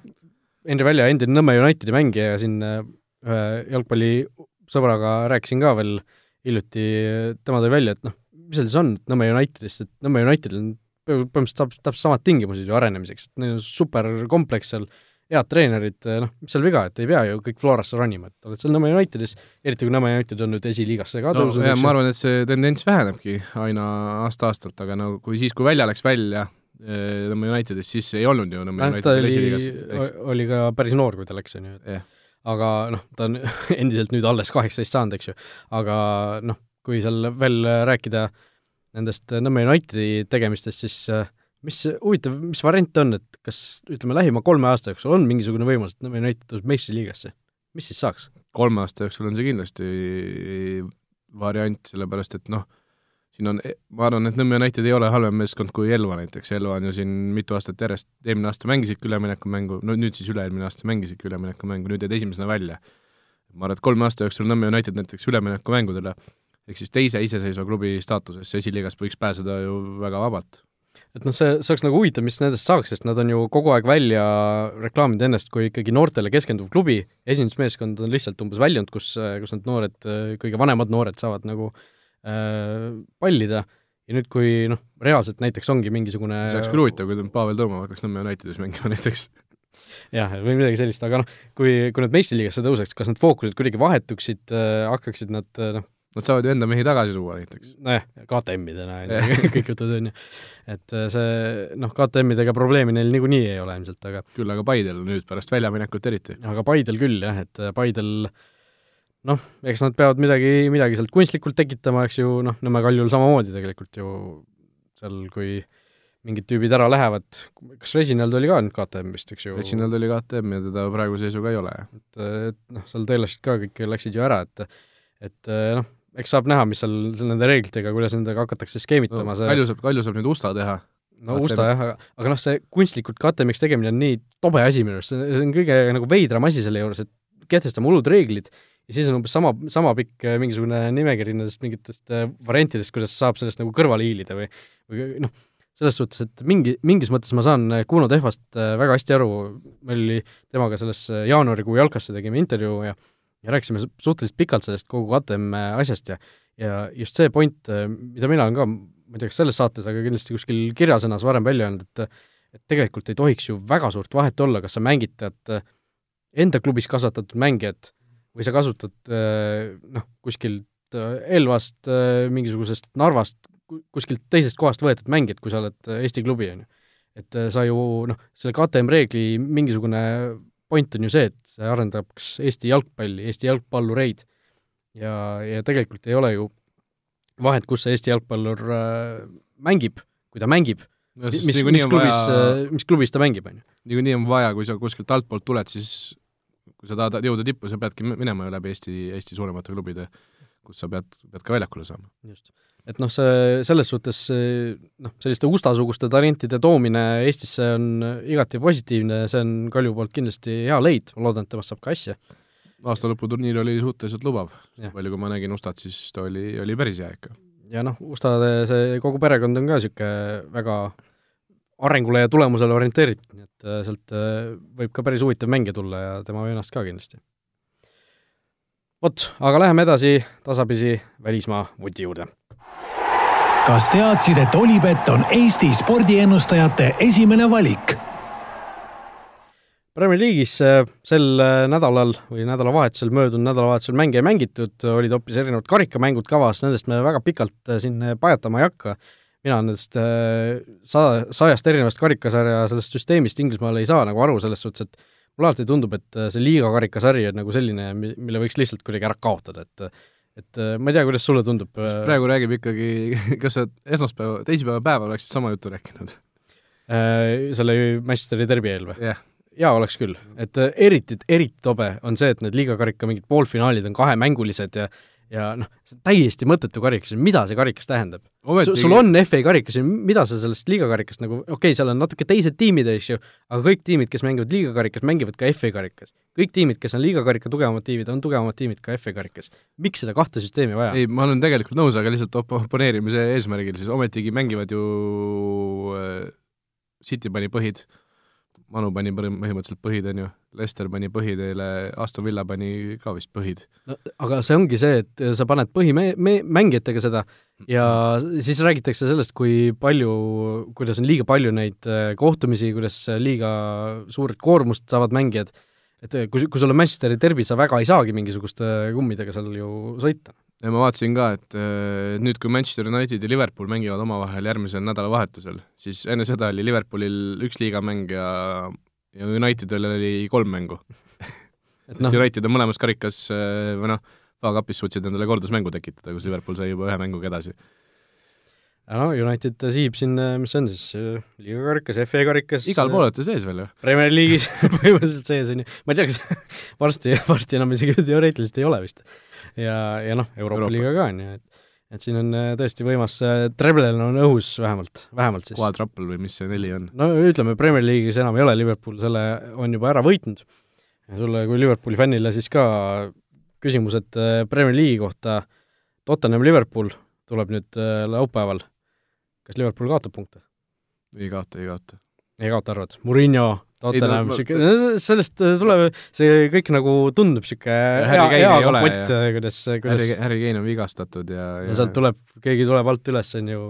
Henri Välja endine Nõmme Unitedi mängija ja siin äh, ühe jalgpallisõbraga rääkisin ka veel hiljuti, tema tõi välja, et noh, mis seal siis on, et Nõmme Unitedist, et Nõmme Unitedil on põhimõtteliselt täpselt samad tingimused ju arenemiseks, et neil on super kompleks seal, head treenerid, noh, mis seal viga, et ei pea ju kõik Florasse ronima, et oled seal Nõmme Unitedis, eriti kui Nõmme United on nüüd esiliigasse ka no, tõusnud. ma arvan, et see tendents vähenebki aina aasta-aastalt, aga no kui siis, kui välja läks välja eh, Nõmme Unitedist, siis ei olnud ju Nõmme Unitedil esiliigas. oli ka päris noor, kui ta läks, on ju, et yeah. aga noh, ta on endiselt nüüd alles kaheksateist saanud, eks ju, aga noh, kui seal veel rääkida äh, nendest Nõmme Unitedi tegemistest, siis äh, mis huvitav, mis variant on, et kas ütleme, lähima kolme aasta jooksul on mingisugune võimalus, et Nõmme United tõuseb meistriliigasse? mis siis saaks? kolme aasta jooksul on see kindlasti variant, sellepärast et noh, siin on, ma arvan, et Nõmme United ei ole halvem meeskond kui Elva näiteks, Elva on ju siin mitu aastat järjest, eelmine aasta mängisidki üleminekumängu, no nüüd siis üle-eelmine aasta mängisidki üleminekumängu, nüüd jäid esimesena välja. ma arvan, et kolme aasta jooksul Nõmme United näiteks üleminekumängudele ehk siis teise iseseisva klubi staatusesse esiliigast võiks pääseda ju väga vabalt. et noh, see, see oleks nagu huvitav, mis nendest saaks, sest nad on ju kogu aeg välja reklaaminud ennast kui ikkagi noortele keskenduv klubi, esindusmeeskond on lihtsalt umbes väljunud, kus, kus need noored, kõige vanemad noored saavad nagu äh, pallida. Ja nüüd, kui noh, reaalselt näiteks ongi mingisugune see oleks küll huvitav, kui Pavel Tõõmov hakkaks Nõmme Unitedis mängima näiteks. Jah, või midagi sellist, aga noh, kui, kui nad meistriliigasse tõuseks, kas need fookused kuidagi vahetuksid äh,, hakkaksid nad äh, noh, Nad saavad ju enda mehi tagasi tuua näiteks. nojah, KTM-idena on ju, kõik jutud on ju. et äh, see noh, KTM-idega probleemi neil niikuinii ei ole ilmselt, aga küll aga Paidel nüüd pärast väljaminekut eriti. aga Paidel küll jah, et äh, Paidel noh, eks nad peavad midagi, midagi sealt kunstlikult tekitama, eks ju, noh, Nõmme Kaljul samamoodi tegelikult ju seal, kui mingid tüübid ära lähevad, kas Reginald oli ka nüüd KTM vist, eks ju? Reginald oli KTM ja teda praeguse seisuga ei ole. et, et noh, seal tõelasid ka kõik läksid ju ära, et et noh, eks saab näha, mis seal, seal nende reeglitega, kuidas nendega hakatakse skeemitama no, see Kalju saab, Kalju saab nüüd Usta teha. no. Usta jah, aga, aga noh, see kunstlikult KTM-iks tegemine on nii tobe asi minu arust, see on kõige nagu veidram asi selle juures, et kehtestame hullud reeglid ja siis on umbes sama, sama pikk äh, mingisugune nimekiri nendest mingitest äh, variantidest, kuidas saab sellest nagu kõrvale hiilida või või noh, selles suhtes, et mingi, mingis mõttes ma saan äh, Kuno Tehvast väga hästi aru, meil oli temaga selles jaanuarikuu jalkasse tegime intervjuu ja ja rääkisime suhteliselt pikalt sellest kogu KTM asjast ja ja just see point, mida mina olen ka, ma ei tea, kas selles saates, aga kindlasti kuskil kirjasõnas varem välja öelnud, et et tegelikult ei tohiks ju väga suurt vahet olla, kas sa mängitad enda klubis kasvatatud mängijat või sa kasutad äh, noh, kuskilt äh, Elvast, äh, mingisugusest Narvast, kuskilt teisest kohast võetud mängijat, kui sa oled Eesti klubi, on ju. et sa ju noh, selle KTM reegli mingisugune point on ju see, et see arendaks Eesti jalgpalli, Eesti jalgpallureid. ja, ja tegelikult ei ole ju vahet, kus see Eesti jalgpallur äh, mängib, kui ta mängib, mis, mis klubis vaja..., mis klubis ta mängib, on ju. niikuinii on vaja, kui sa kuskilt altpoolt tuled, siis kui sa tahad jõuda tippu, sa peadki minema ju läbi Eesti, Eesti suuremate klubide, kus sa pead, pead ka väljakule saama. just. Et noh, see selles suhtes noh, selliste Usta-suguste talentide toomine Eestisse on igati positiivne, see on Kalju poolt kindlasti hea leid, ma loodan, et temast saab ka asja. aastalõputurniir oli suhteliselt lubav, palju kui ma nägin Ustat, siis ta oli, oli päris hea ikka. ja noh, Ustade see kogu perekond on ka niisugune väga arengule ja tulemusele orienteeritud, nii et äh, sealt äh, võib ka päris huvitav mängija tulla ja tema vennast ka kindlasti. vot, aga läheme edasi tasapisi välismaa vuti juurde. Kas teadsid, et Olipet on Eesti spordiennustajate esimene valik? Premier League'is äh, sel nädalal või nädalavahetusel, möödunud nädalavahetusel mänge ei mängitud, olid hoopis erinevad karikamängud kavas, nendest me väga pikalt siin pajatama ei hakka mina nendest äh, sa-, sajast erinevast karikasarja sellest süsteemist Inglismaal ei saa nagu aru, selles suhtes, et mulle alati tundub, et äh, see liiga karikasari on nagu selline, mille võiks lihtsalt kuidagi ära kaotada, et et äh, ma ei tea, kuidas sulle tundub? praegu räägib ikkagi, kas sa esmaspäeva, teisipäeva päeval oleksid sama juttu rääkinud? Selle Manchesteri derbi eel või yeah.? jaa, oleks küll. et eriti, eriti tobe on see, et need liigakarika mingid poolfinaalid on kahemängulised ja ja noh, see on täiesti mõttetu karikas, mida see karikas tähendab? sul on FA karikas ja mida sa sellest liigakarikast nagu, okei okay,, seal on natuke teised tiimid, eks ju, aga kõik tiimid, kes mängivad liigakarikas, mängivad ka FA karikas. kõik tiimid, kes on liigakarika tugevamad tiimid, on tugevamad tiimid ka FA karikas. miks seda kahte süsteemi vaja? ei, ma olen tegelikult nõus, aga lihtsalt op-, oponeerimise eesmärgil siis ometigi mängivad ju äh, City pani põhid äh, Manu pani põhimõtteliselt põhid, on ju, Lester pani põhiteele, Aston Villa pani ka vist põhid. no aga see ongi see, et sa paned põhime-, me-, mängijatega seda ja siis räägitakse sellest, kui palju, kuidas on liiga palju neid äh, kohtumisi, kuidas liiga suurt koormust saavad mängijad, et kui, kui sul on Manchesteri derbi, sa väga ei saagi mingisuguste kummidega seal ju sõita ja ma vaatasin ka, et äh, nüüd, kui Manchester United ja Liverpool mängivad omavahel järgmisel nädalavahetusel, siis enne seda oli Liverpoolil üks liigamäng ja, ja Unitedil oli kolm mängu sest no. United on mõlemas karikas või noh, FA-kapis suutsid endale kordusmängu tekitada, kus Liverpool sai juba ühe mänguga edasi. No United siib siin, äh, mis see on siis, liigakarikas, FA karikas igal pool olete sees veel ju? Premier League'is põhimõtteliselt sees on ju, ma ei tea, kas varsti, varsti enam isegi teoreetiliselt ei ole vist ja, ja noh, Euroopa, Euroopa liiga ka on ju, et et siin on äh, tõesti võimas, äh, Treblel on õhus vähemalt, vähemalt siis. Quadruple või mis see neli on? no ütleme, Premier League'is enam ei ole, Liverpool selle on juba ära võitnud. sulle kui Liverpooli fännile siis ka küsimused äh, Premier League'i kohta, Tottenham-Liverpool tuleb nüüd laupäeval, kas Liverpool kaotab punkte? ei kaota, ei kaota. ei kaota, arvad? Murillo Tottenham, niisugune, sellest äh, tuleb, see kõik nagu tundub niisugune hea, hea kompott, kuidas, kuidas Harry, Harry Kane on vigastatud ja, ja sealt tuleb, keegi tuleb alt üles, on ju,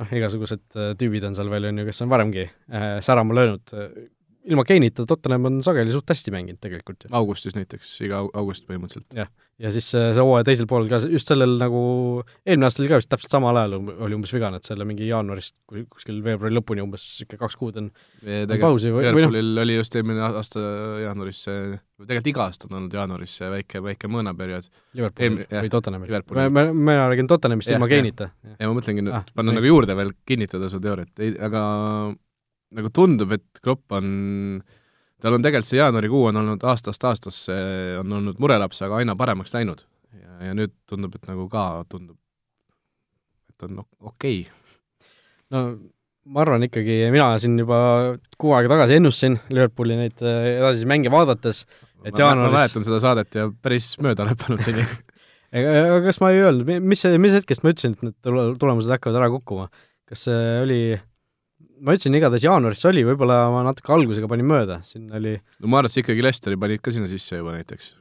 noh, igasugused äh, tüübid on seal veel, on ju, kes on varemgi äh, särama löönud. Ilma Keinita Tottenham on sageli suht hästi mänginud tegelikult ju. augustis näiteks, iga august põhimõtteliselt. jah, ja siis see, see hooaja teisel poolel ka, just sellel nagu, eelmine aasta oli ka vist täpselt samal ajal oli umbes vigane, et selle mingi jaanuarist kuskil veebruari lõpuni umbes niisugune kaks kuud on, on pausi või, või noh. Oli just eelmine aasta jaanuaris see, tegelikult iga aasta on olnud jaanuaris see väike, väike mõõnaperiood. Liverpoolil või Tottenhamil? ma, ma räägin Tottenhamist ilma Keinita. ja ma mõtlengi nüüd ah, panna nagu juurde veel, kinnitada su teooriat, aga nagu tundub, et Klopp on, tal on tegelikult see jaanuarikuu on olnud aastast aastasse, on olnud murelaps, aga aina paremaks läinud. ja, ja nüüd tundub, et nagu ka tundub, et on okei okay.. no ma arvan ikkagi, mina siin juba kuu aega tagasi ennustasin Liverpooli neid äh, edasisi mänge vaadates, et jaanuaris ma mäletan seda saadet ja päris mööda lõppenud seni aga kas ma ei öelnud, mis, mis hetkest ma ütlesin, et need tulemused hakkavad ära kukkuma? kas see oli ma ütlesin igatahes jaanuaris see oli, võib-olla ma natuke algusega panin mööda, siin oli no ma arvan, et sa ikkagi Lesteri panid ka sinna sisse juba näiteks.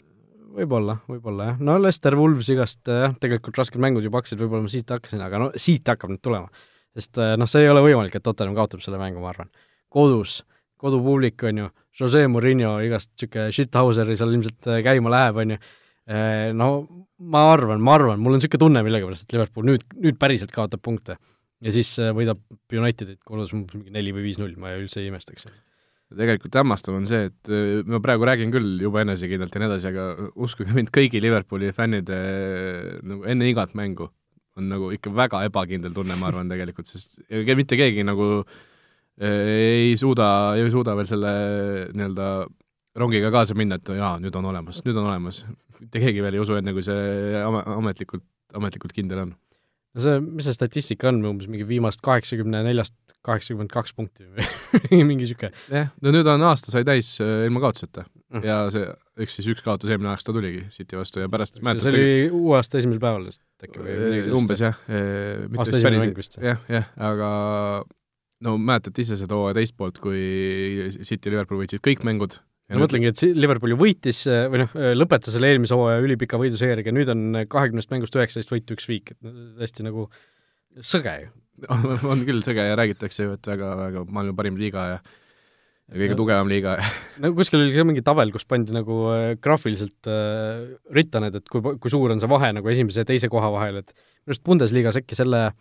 võib-olla, võib-olla jah, no Lester, Wolves igast jah, tegelikult rasked mängud juba hakkasid, võib-olla ma siit hakkasin, aga no siit hakkab nüüd tulema. sest eh, noh, see ei ole võimalik, et Tottenham kaotab selle mängu, ma arvan. kodus, kodupublik, on ju, Jose Murillo igast niisugune shithauseri seal ilmselt eh, käima läheb, on ju, eh, no ma arvan, ma arvan, mul on niisugune tunne millegipärast, et Liverpool nüüd, nüüd päriselt kaotab punkte ja siis äh, võidab Unitedit kodus mingi neli või viis-null, ma üldse ei imestaks. tegelikult hämmastav on see, et äh, ma praegu räägin küll juba enesekindlalt ja nii edasi, aga uskuge mind, kõigi Liverpooli fännide nagu enne igat mängu on nagu ikka väga ebakindel tunne, ma arvan tegelikult, sest mitte keegi nagu äh, ei suuda, ei suuda veel selle nii-öelda rongiga kaasa minna, et jaa, nüüd on olemas, nüüd on olemas. mitte keegi veel ei usu, enne kui see ametlikult, ametlikult kindel on no see, mis see statistika on, umbes mingi viimast kaheksakümne neljast kaheksakümmend kaks punkti või mingi niisugune? jah, no nüüd on aasta sai täis äh, ilma kaotuseta mm. ja see, eks siis üks kaotus eelmine aasta tuligi City vastu ja pärast mäletad, see oli uue aasta esimesel päeval vist äkki või umbes jah, äh, mitte vist päris, jah, jah, aga no mäletate ise seda hooaja teist poolt, kui City ja Liverpool võitsid kõik mängud ma mõtlengi, et Liverpool ju võitis või noh, lõpetas selle eelmise hooaja ülipika võiduseeriaga, nüüd on kahekümnest mängust üheksateist võitu, üks viik, et tõesti nagu sõge ju. on küll sõge ja räägitakse ju, et väga, väga maailma parim liiga ja ja kõige tugevam liiga no kuskil oli ka mingi tabel, kus pandi nagu äh, graafiliselt äh, ritta need, et kui, kui suur on see vahe nagu esimese ja teise koha vahel, et minu arust Bundesliga-s äkki selle äh,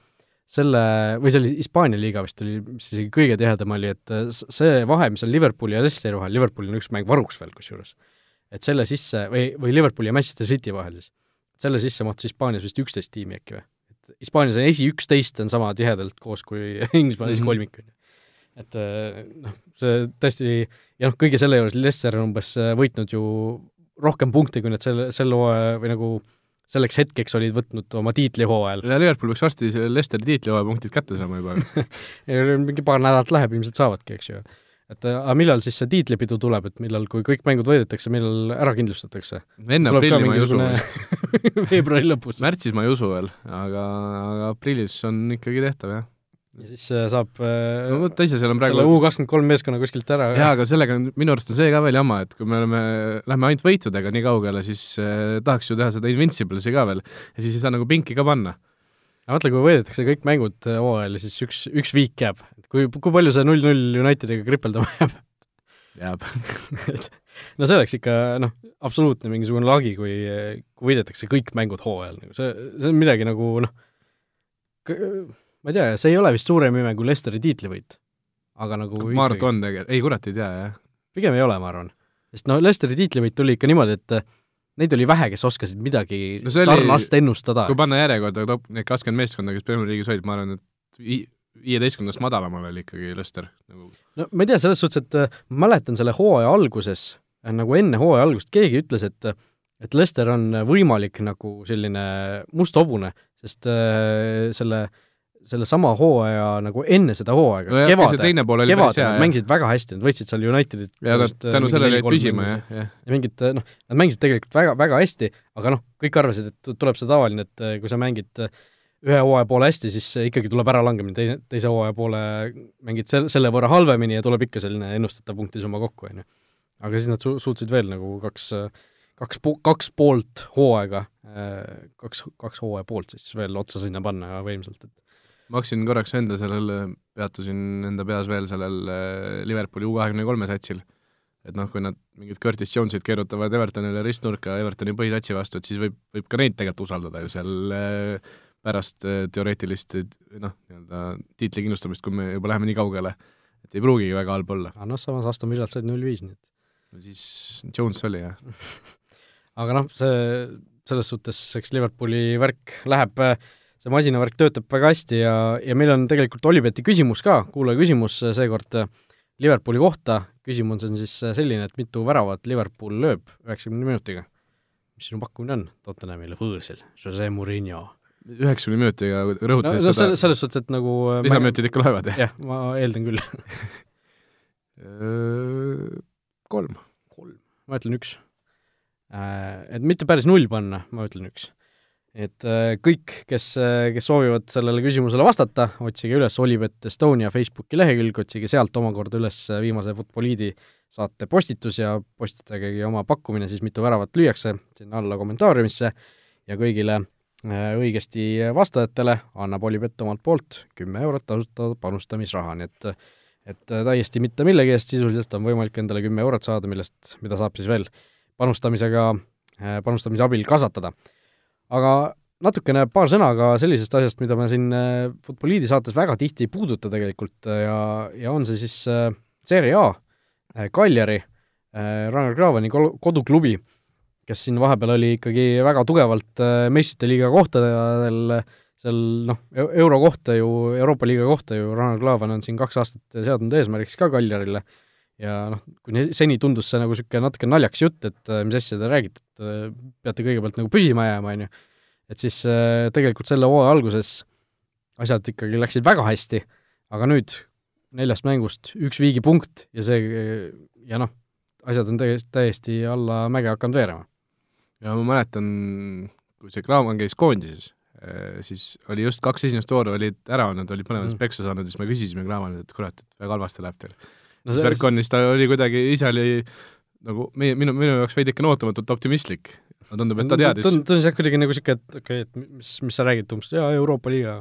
selle, või see oli Hispaania liiga vist oli, mis isegi kõige tihedam oli, et äh, see vahe, mis on Liverpooli ja Leicesteri vahel, Liverpoolil on üks mäng varuks veel kusjuures, et selle sisse, või, või Liverpooli ja Manchester City vahel siis, selle sisse mahtus Hispaanias vist üksteist tiimi äkki või? et Hispaanias on esi üksteist on sama tihedalt koos kui Inglismaal esi mhm. kolmik, on ju. et äh, noh, see tõesti, ja noh, kõige selle juures Leicester on umbes äh, võitnud ju rohkem punkte, kui nad selle, selle hooaja või nagu selleks hetkeks olid võtnud oma tiitlihooajal. ja Liverpool võiks varsti Lesteri tiitlihooaja punktid kätte saama juba mingi paar nädalat läheb, ilmselt saavadki, eks ju. et aga millal siis see tiitlipidu tuleb, et millal, kui kõik mängud võidetakse, millal ära kindlustatakse? enne aprilli ma ei usu vist veebruari lõpus. märtsis ma ei usu veel, aga, aga aprillis on ikkagi tehtav, jah ja siis äh, saab äh, no vot, ise seal on praegu selle U kakskümmend kolm meeskonna kuskilt ära. jaa, aga sellega on, minu arust on see ka veel jama, et kui me oleme, lähme ainult võitudega nii kaugele, siis äh, tahaks ju teha seda Invincibles'i ka veel ja siis ei saa nagu pinki ka panna. aga mõtle, kui võidetakse kõik mängud äh, hooajal ja siis üks, üks viik jääb, et kui, kui palju see null-null Unitediga kripeldama jääb? jääb no see oleks ikka noh, absoluutne mingisugune lagi, kui, kui võidetakse kõik mängud hooajal, nagu see, see on midagi nagu noh, ma ei tea, see ei ole vist suurem ime kui Lesteri tiitlivõit. aga nagu ma arvan, et on tegelikult, ei kurat, ei tea, jah. pigem ei ole, ma arvan. sest no Lesteri tiitlivõit tuli ikka niimoodi, et neid oli vähe, kes oskasid midagi no sarnast oli, ennustada. kui panna järjekorda top need kakskümmend meeskonda, kes Premier League'is olid, ma arvan, et viieteistkümnendast madalamal oli ikkagi Lester nagu. no ma ei tea, selles suhtes, et äh, ma mäletan selle hooaja alguses, äh, nagu enne hooaja algust keegi ütles, et et Lester on võimalik nagu selline must hobune, sest äh, selle äh, sellesama hooaja nagu enne seda hooaega no, kevadel, kevadel nad mängisid väga hästi, nad võitsid seal Unitedit ja nad tänu sellele jäid püsima, jah, jah. ja mingid noh, nad mängisid tegelikult väga, väga hästi, aga noh, kõik arvasid, et tuleb see tavaline, et kui sa mängid ühe hooaja poole hästi, siis ikkagi tuleb äralangemine, teine, teise hooaja poole mängid sel-, selle võrra halvemini ja tuleb ikka selline ennustatav punktisumma kokku, on ju. aga siis nad su-, suutsid veel nagu kaks kaks po-, kaks poolt hooaega, kaks, kaks hooaja poolt siis veel otsa sinna panna võimsalt, et ma hakkasin korraks enda sellele peatusin enda peas veel sellel äh, Liverpooli U kahekümne kolme satsil. et noh, kui nad mingid Curtis Jones'id keerutavad Evertonile ristnurka Evertoni põhisatsi vastu, et siis võib, võib ka neid tegelikult usaldada ju seal äh, pärast äh, teoreetilist noh, nii-öelda tiitli kindlustamist, kui me juba läheme nii kaugele, et ei pruugigi väga halb olla. aga noh, samas Aston Villalt said null viis, nii et no siis Jones oli, jah aga noh, see, selles suhtes eks Liverpooli värk läheb, see masinavärk töötab väga hästi ja, ja meil on tegelikult Olibeti küsimus ka, kuulaja küsimus seekord Liverpooli kohta, küsimus on siis selline, et mitu väravat Liverpool lööb üheksakümne minutiga? mis sinu pakkumine on Tottenhamile võõrsil, Jose Murillo? üheksakümne minutiga rõhutasid no, no, seda selles suhtes, et nagu lisaminutid ikka loevad, jah? jah, ma eeldan küll kolm. kolm, ma ütlen üks. Et mitte päris null panna, ma ütlen üks et äh, kõik, kes, äh, kes soovivad sellele küsimusele vastata, otsige üles Olipet Estonia Facebooki lehekülg, otsige sealt omakorda üles viimase Futboliidi saate postitus ja postitagegi oma pakkumine, siis mitu väravat lüüakse sinna alla kommentaariumisse. Ja kõigile äh, õigesti vastajatele annab Olipet omalt poolt kümme eurot tasuta panustamisraha, nii et et täiesti mitte millegi eest sisuliselt on võimalik endale kümme eurot saada, millest, mida saab siis veel panustamisega, panustamise abil kasvatada aga natukene paar sõna ka sellisest asjast, mida me siin äh, Futboliidi saates väga tihti ei puuduta tegelikult äh, ja, ja on see siis äh, Serie A, Cagliari, Ragnar Graveni koduklubi, kes siin vahepeal oli ikkagi väga tugevalt meistrite liiga kohtadel, seal noh, euro kohta ju, Euroopa liiga kohta ju Ragnar Klavan on siin kaks aastat seadnud eesmärgiks ka Cagliarile ja noh, kui seni tundus see nagu niisugune natuke naljakas jutt, et mis asja te räägite, et peate kõigepealt nagu püsima jääma, on ju, et siis äh, tegelikult selle hooaja alguses asjad ikkagi läksid väga hästi, aga nüüd neljast mängust üks viigipunkt ja see, ja noh, asjad on täiesti, täiesti alla mäge hakanud veerema. ja ma mäletan, kui see Kraaman käis koondises, äh, siis oli just kaks esimest vooru olid ära olnud, olid mõlemad mm. peksa saanud siis me küsisime Kraamanilt, et kurat, et väga halvasti läheb teil no see värk on, siis ta oli kuidagi, ise oli nagu meie, minu, minu jaoks veidikene ootamatult optimistlik. no tundub, et ta teadis. tundus jah kuidagi nagu niisugune, et okei okay,, et mis, mis sa räägid umbes, jaa, Euroopa liiga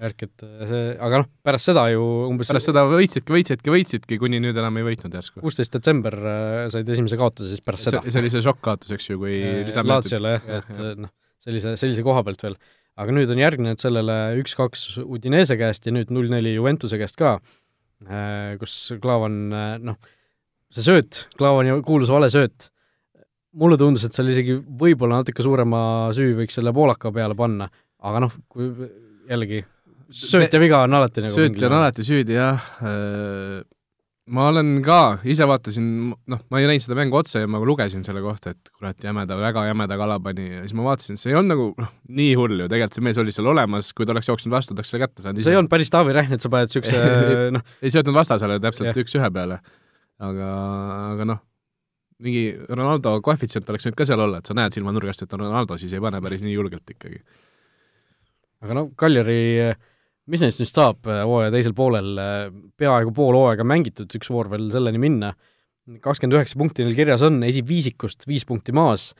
värk, et see, aga noh, pärast seda ju umbes pärast seda võitsidki, võitsidki, võitsidki, kuni nüüd enam ei võitnud järsku. kuusteist detsember äh, said esimese kaotuse, siis pärast seda. see oli see šokk-kaotus, eks ju, kui Laatsiole jah, et noh, sellise, sellise koha pealt veel. aga nüüd on järgnenud sellele üks-kaks Udinese käest ja nüüd null-neli Juventuse käest ka, äh, kus Klaavan äh, noh, see sööt, Klaavani kuulus vale sööt, mulle tundus, et seal isegi võib-olla natuke suurema süü võiks selle poolaka peale panna, aga noh, kui jällegi, söötja viga on alati nagu söötja on alati süüdi, jah, ma olen ka, ise vaatasin, noh, ma ei näinud seda mängu otse ja ma lugesin selle kohta, et kurat, jämeda, väga jämeda kala pani ja siis ma vaatasin, see ei olnud nagu noh, nii hull ju, tegelikult see mees oli seal olemas, kui ta oleks jooksnud vastu, ta oleks selle kätte saanud ise. see ei olnud päris Taavi Rähn, et sa paned niisuguse noh ei söötnud vastasele täpselt üks-ühe peale aga, aga noh, mingi Ronaldo koefitsient oleks võinud ka seal olla, et sa näed silmanurgast, et on Ronaldo, siis ei pane päris nii julgelt ikkagi. aga no Kaljari, mis neist nüüd saab hooaja teisel poolel, peaaegu pool hooaega mängitud, üks voor veel selleni minna, kakskümmend üheksa punkti neil kirjas on, esiviisikust viis punkti maas,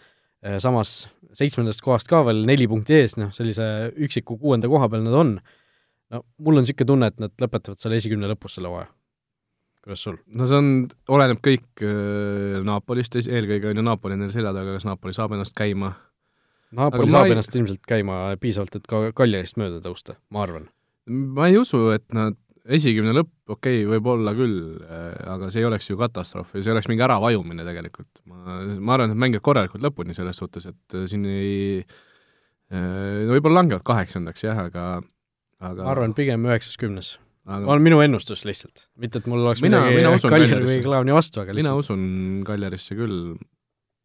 samas seitsmendast kohast ka veel neli punkti ees, noh, sellise üksiku kuuenda koha peal nad on. no mul on niisugune tunne, et nad lõpetavad seal esikümne lõpus selle hooaja kuidas sul? no see on, oleneb kõik äh, Napolist, eelkõige on ju Napoli nende selja taga, kas Napoli saab ennast käima? Napoli saab ei... ennast ilmselt käima piisavalt, et ka Kaljarist mööda tõusta, ma arvan. Ma ei usu, et nad esikümne lõpp, okei okay,, võib-olla küll, äh, aga see ei oleks ju katastroof ja see oleks mingi äravajumine tegelikult. ma, ma arvan, et nad mängivad korralikult lõpuni selles suhtes, et äh, siin ei äh, no võib-olla langevad kaheksandaks jah, aga aga ma arvan, pigem üheksas, kümnes aga on minu ennustus lihtsalt, mitte et mul oleks mina, midagi Kaljari või Klaavni vastu, aga lihtsalt mina usun Kaljarisse küll.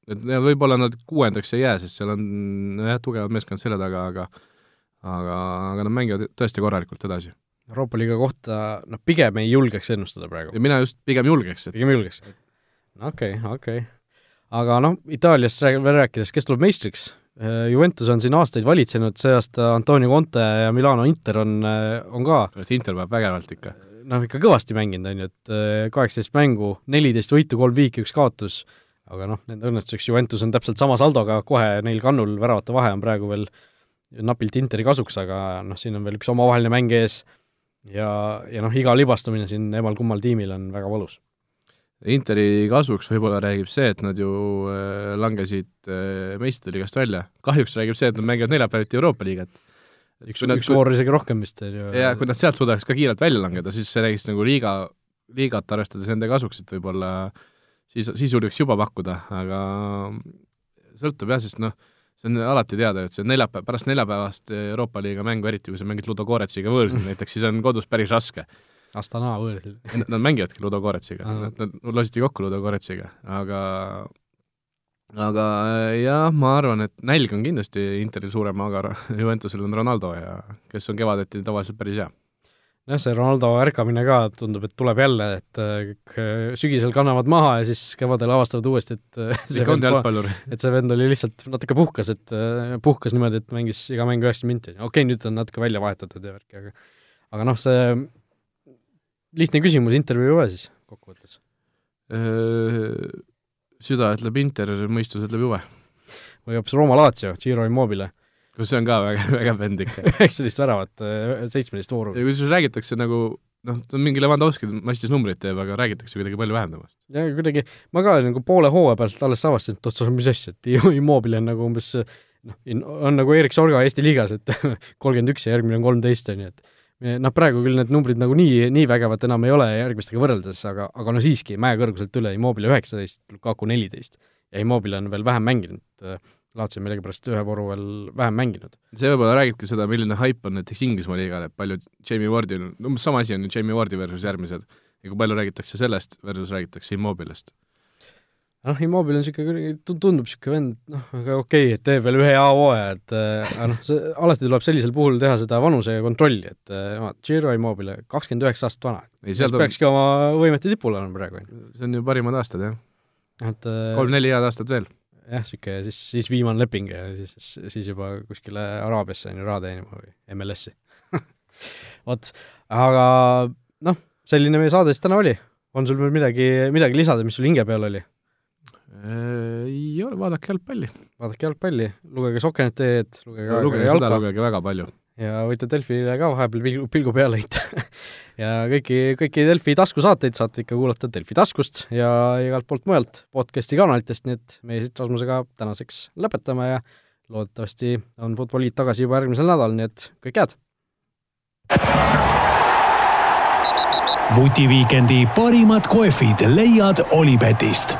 et võib-olla nad kuuendaks ei jää, sest seal on jah, tugevad meeskond selja taga, aga aga, aga nad mängivad tõesti korralikult edasi. Euroopa liiga kohta noh, pigem ei julgeks ennustada praegu. mina just pigem julgeks, et pigem julgeks? okei, okei. aga noh, Itaaliast rääg-, veel rääkides, kes tuleb meistriks? Äh, Juventus on siin aastaid valitsenud, see aasta Antonio Conte ja Milano Inter on, äh, on ka Inter peab vägevalt ikka. noh, ikka kõvasti mänginud, on ju, et äh, kaheksateist mängu, neliteist võitu, kolm viiki, üks kaotus, aga noh, nende õnnetuseks Juventus on täpselt sama saldoga kohe neil kannul, väravate vahe on praegu veel napilt Interi kasuks, aga noh, siin on veel üks omavaheline mäng ees ja, ja noh, iga libastumine siin emal-kummal tiimil on väga valus. Interi kasuks võib-olla räägib see, et nad ju äh, langesid äh, meistrite liigast välja. kahjuks räägib see, et nad mängivad neljapäeviti Euroopa liigat. üks, üks voor isegi rohkem vist on ju. ja kui nad sealt suudaks ka kiirelt välja langeda, siis see räägiks nagu liiga, liigat arvestades enda kasuks, et võib-olla siis, siis julgeks juba pakkuda, aga sõltub jah, sest noh, see on alati teada, et see neljapäev, pärast neljapäevast Euroopa liiga mängu, eriti kui sa mängid Ludo Goretsiga võõrsil näiteks, siis on kodus päris raske. Astana võõrsil. Nad mängivadki Ludo Goretsiga, nad, nad lositi kokku Ludo Goretsiga, aga aga jah, ma arvan, et nälg on kindlasti Interil suurem, aga Juventusel on Ronaldo ja kes on kevadeti tavaliselt päris hea jah, see Ronaldo ärkamine ka tundub, et tuleb jälle, et kõik sügisel kannavad maha ja siis kevadel avastavad uuesti, et ikka on jalgpallur. et see vend oli lihtsalt natuke puhkas, et puhkas niimoodi, et mängis iga mäng üheksakümmend minti. okei okay,, nüüd on natuke välja vahetatud ja värki, aga aga noh, see lihtne küsimus, Inter või Juve siis kokkuvõttes? süda ütleb Inter, mõistus ütleb Juve. või hoopis Rooma Lazio, Giro Immobile kus see on ka väga, väga ikka. üheksateist väravat, seitsmeteist vooru. ja kusjuures räägitakse nagu noh, ta mingi Levandovski massis numbreid teeb, aga räägitakse kuidagi palju vähem temast. ja kuidagi, ma ka nagu poole hooaja pealt alles avastasin, et oot-oot, mis asja, et Immobile on nagu umbes noh, on nagu Erik Sorga Eesti liigas, et kolmkümmend üks ja järgmine on kolmteist, on ju, et noh, praegu küll need numbrid nagu nii, nii vägevad enam ei ole järgmistega võrreldes, aga, aga no siiski, mäekõrguselt üle, Immobile üheksateist, Lukaku neliteist ja Immobile on veel vähem mänginud Laatsio millegipärast ühe vooru veel vähem mänginud. see võib-olla räägibki seda, milline haip on näiteks Inglismaa liigal, et palju Jamie Wardil, umbes sama asi on ju Jamie Wardi versus järgmised. ja kui palju räägitakse sellest versus räägitakse Immobilest. noh, Immobile on niisugune tundub niisugune vend, noh, aga okei okay,, et teeb veel ühe hea hooaja, et äh, aga noh, see, alati tuleb sellisel puhul teha seda vanuse kontrolli, et no, äh, Giro Immobile, kakskümmend üheksa aastat vana. siis on... peakski oma võimete tipul olema praegu. see on ju parimad aastad, jah. et äh, kolm-neli head aastat veel jah, niisugune siis, siis viimane leping ja siis, siis juba kuskile Araabiasse on ju raha teenima või MLS-i vot, aga noh, selline meie saade siis täna oli. on sul veel midagi, midagi lisada, mis sul hinge peal oli? Äh, ei ole, vaadake jalgpalli. vaadake jalgpalli, lugege Sokenet.ee-d, lugege lugege seda, lugege väga palju ja võite Delfile ka vahepeal pilgu, pilgu peale heita ja kõiki, kõiki Delfi taskusaateid saate ikka kuulata Delfi taskust ja igalt poolt mujalt podcasti kanalitest, nii et meie siit Rasmusega tänaseks lõpetame ja loodetavasti on Futboliit tagasi juba järgmisel nädalal, nii et kõike head! vutiviikendi parimad kohvid leiad Olipetist